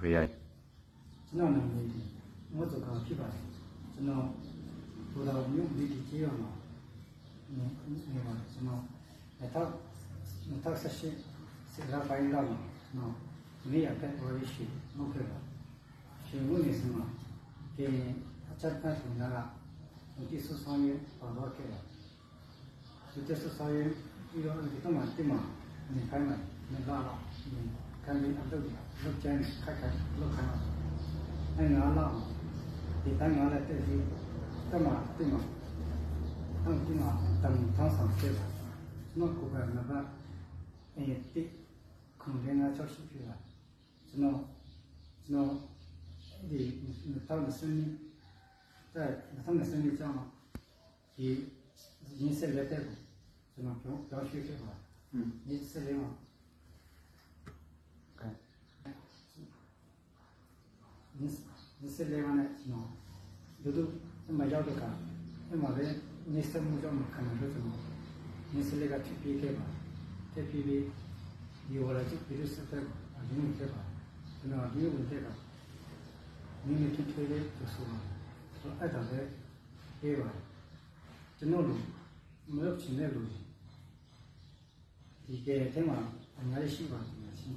可以。只能能 tsinamangui, mozu kawaki ba tsinomugulawinyu midikiyama, ni kunsimana tsinomatakasa, tsirakayngawinyo. 看你的肉见肩看看肉看看诶你要辣你当然来这些干嘛对吗嗯对吗等他上去了那骨盆的话诶对空盆的叫吸去来什么什么你你的声音在他们身体这你已经是一个什么不要去嗯你吃这个24နဲ့နော်ဒုဒုအမရောက်တဲ့အခါအမပဲနေစမှုကြောင့်ခံရလို့ကျွန်တော်24ကဖြစ်ပြီးခဲ့ပါဖြစ်ပြီးပြီးဒီဝလာချစ်ပြီးစတဲ့အရင်းဖြစ်ပါကျွန်တော်ဒီဝင်ဖြစ်တာမိမိဖြစ်ထွေးလေးသူဆိုတော့အဲ့ဒါပဲပြေးပါကျွန်တော်လို့မလုပ်ချင်တဲ့လူဒီကဲအဲမှာအများကြီးရှိပါတယ်ရှင်